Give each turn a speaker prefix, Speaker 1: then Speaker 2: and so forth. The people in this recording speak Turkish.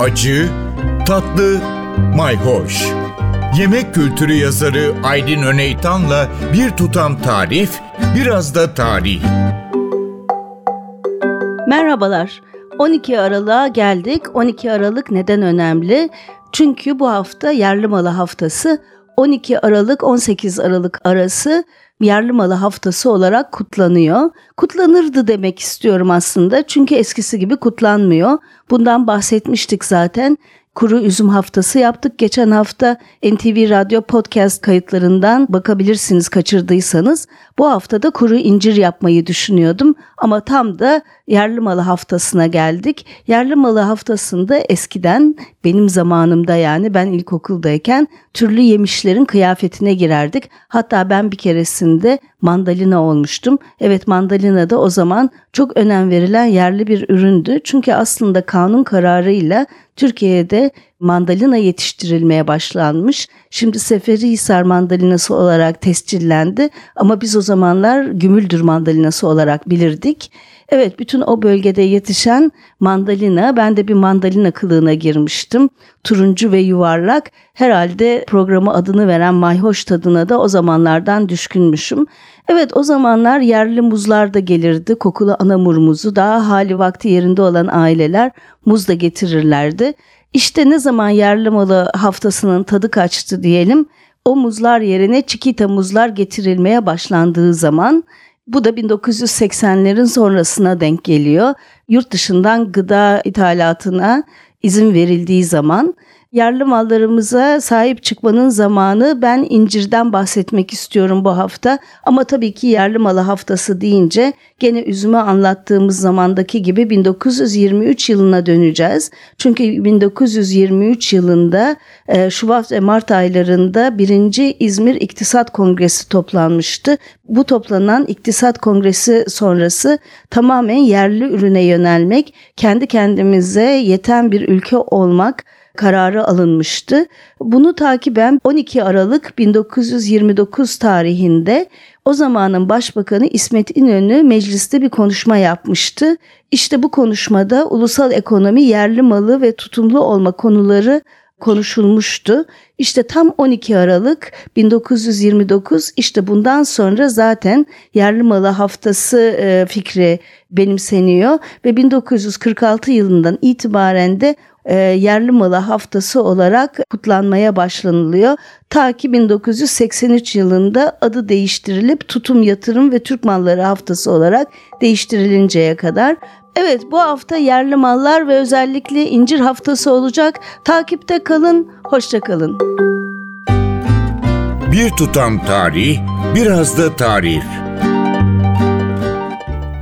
Speaker 1: acı, tatlı, mayhoş. Yemek kültürü yazarı Aydın Öneytan'la bir tutam tarif, biraz da tarih.
Speaker 2: Merhabalar. 12 Aralık'a geldik. 12 Aralık neden önemli? Çünkü bu hafta yerli malı haftası 12 Aralık 18 Aralık arası yerli malı haftası olarak kutlanıyor. Kutlanırdı demek istiyorum aslında çünkü eskisi gibi kutlanmıyor. Bundan bahsetmiştik zaten kuru üzüm haftası yaptık. Geçen hafta NTV Radyo podcast kayıtlarından bakabilirsiniz kaçırdıysanız. Bu hafta da kuru incir yapmayı düşünüyordum ama tam da yerli malı haftasına geldik. Yerli malı haftasında eskiden benim zamanımda yani ben ilkokuldayken türlü yemişlerin kıyafetine girerdik. Hatta ben bir keresinde mandalina olmuştum. Evet mandalina da o zaman çok önem verilen yerli bir üründü. Çünkü aslında kanun kararıyla Türkiye'de mandalina yetiştirilmeye başlanmış. Şimdi Seferihisar mandalinası olarak tescillendi ama biz o zamanlar Gümüldür mandalinası olarak bilirdik. Evet bütün o bölgede yetişen mandalina ben de bir mandalina kılığına girmiştim. Turuncu ve yuvarlak herhalde programı adını veren mayhoş tadına da o zamanlardan düşkünmüşüm. Evet o zamanlar yerli muzlar da gelirdi. Kokulu anamur muzu daha hali vakti yerinde olan aileler muz da getirirlerdi. İşte ne zaman yerli malı haftasının tadı kaçtı diyelim. O muzlar yerine çikita muzlar getirilmeye başlandığı zaman bu da 1980'lerin sonrasına denk geliyor. Yurt dışından gıda ithalatına izin verildiği zaman yerli mallarımıza sahip çıkmanın zamanı ben incirden bahsetmek istiyorum bu hafta. Ama tabii ki yerli malı haftası deyince gene üzümü anlattığımız zamandaki gibi 1923 yılına döneceğiz. Çünkü 1923 yılında e, Şubat ve Mart aylarında birinci İzmir İktisat Kongresi toplanmıştı. Bu toplanan İktisat Kongresi sonrası tamamen yerli ürüne yönelmek, kendi kendimize yeten bir ülke olmak kararı alınmıştı. Bunu takiben 12 Aralık 1929 tarihinde o zamanın Başbakanı İsmet İnönü mecliste bir konuşma yapmıştı. İşte bu konuşmada ulusal ekonomi, yerli malı ve tutumlu olma konuları konuşulmuştu. İşte tam 12 Aralık 1929 işte bundan sonra zaten yerli malı haftası e, fikri benimseniyor ve 1946 yılından itibaren de e, yerli malı haftası olarak kutlanmaya başlanılıyor. Ta ki 1983 yılında adı değiştirilip tutum yatırım ve Türk malları haftası olarak değiştirilinceye kadar. Evet bu hafta yerli mallar ve özellikle incir haftası olacak. Takipte kalın, hoşça kalın.
Speaker 1: Bir tutam tarih, biraz da tarif.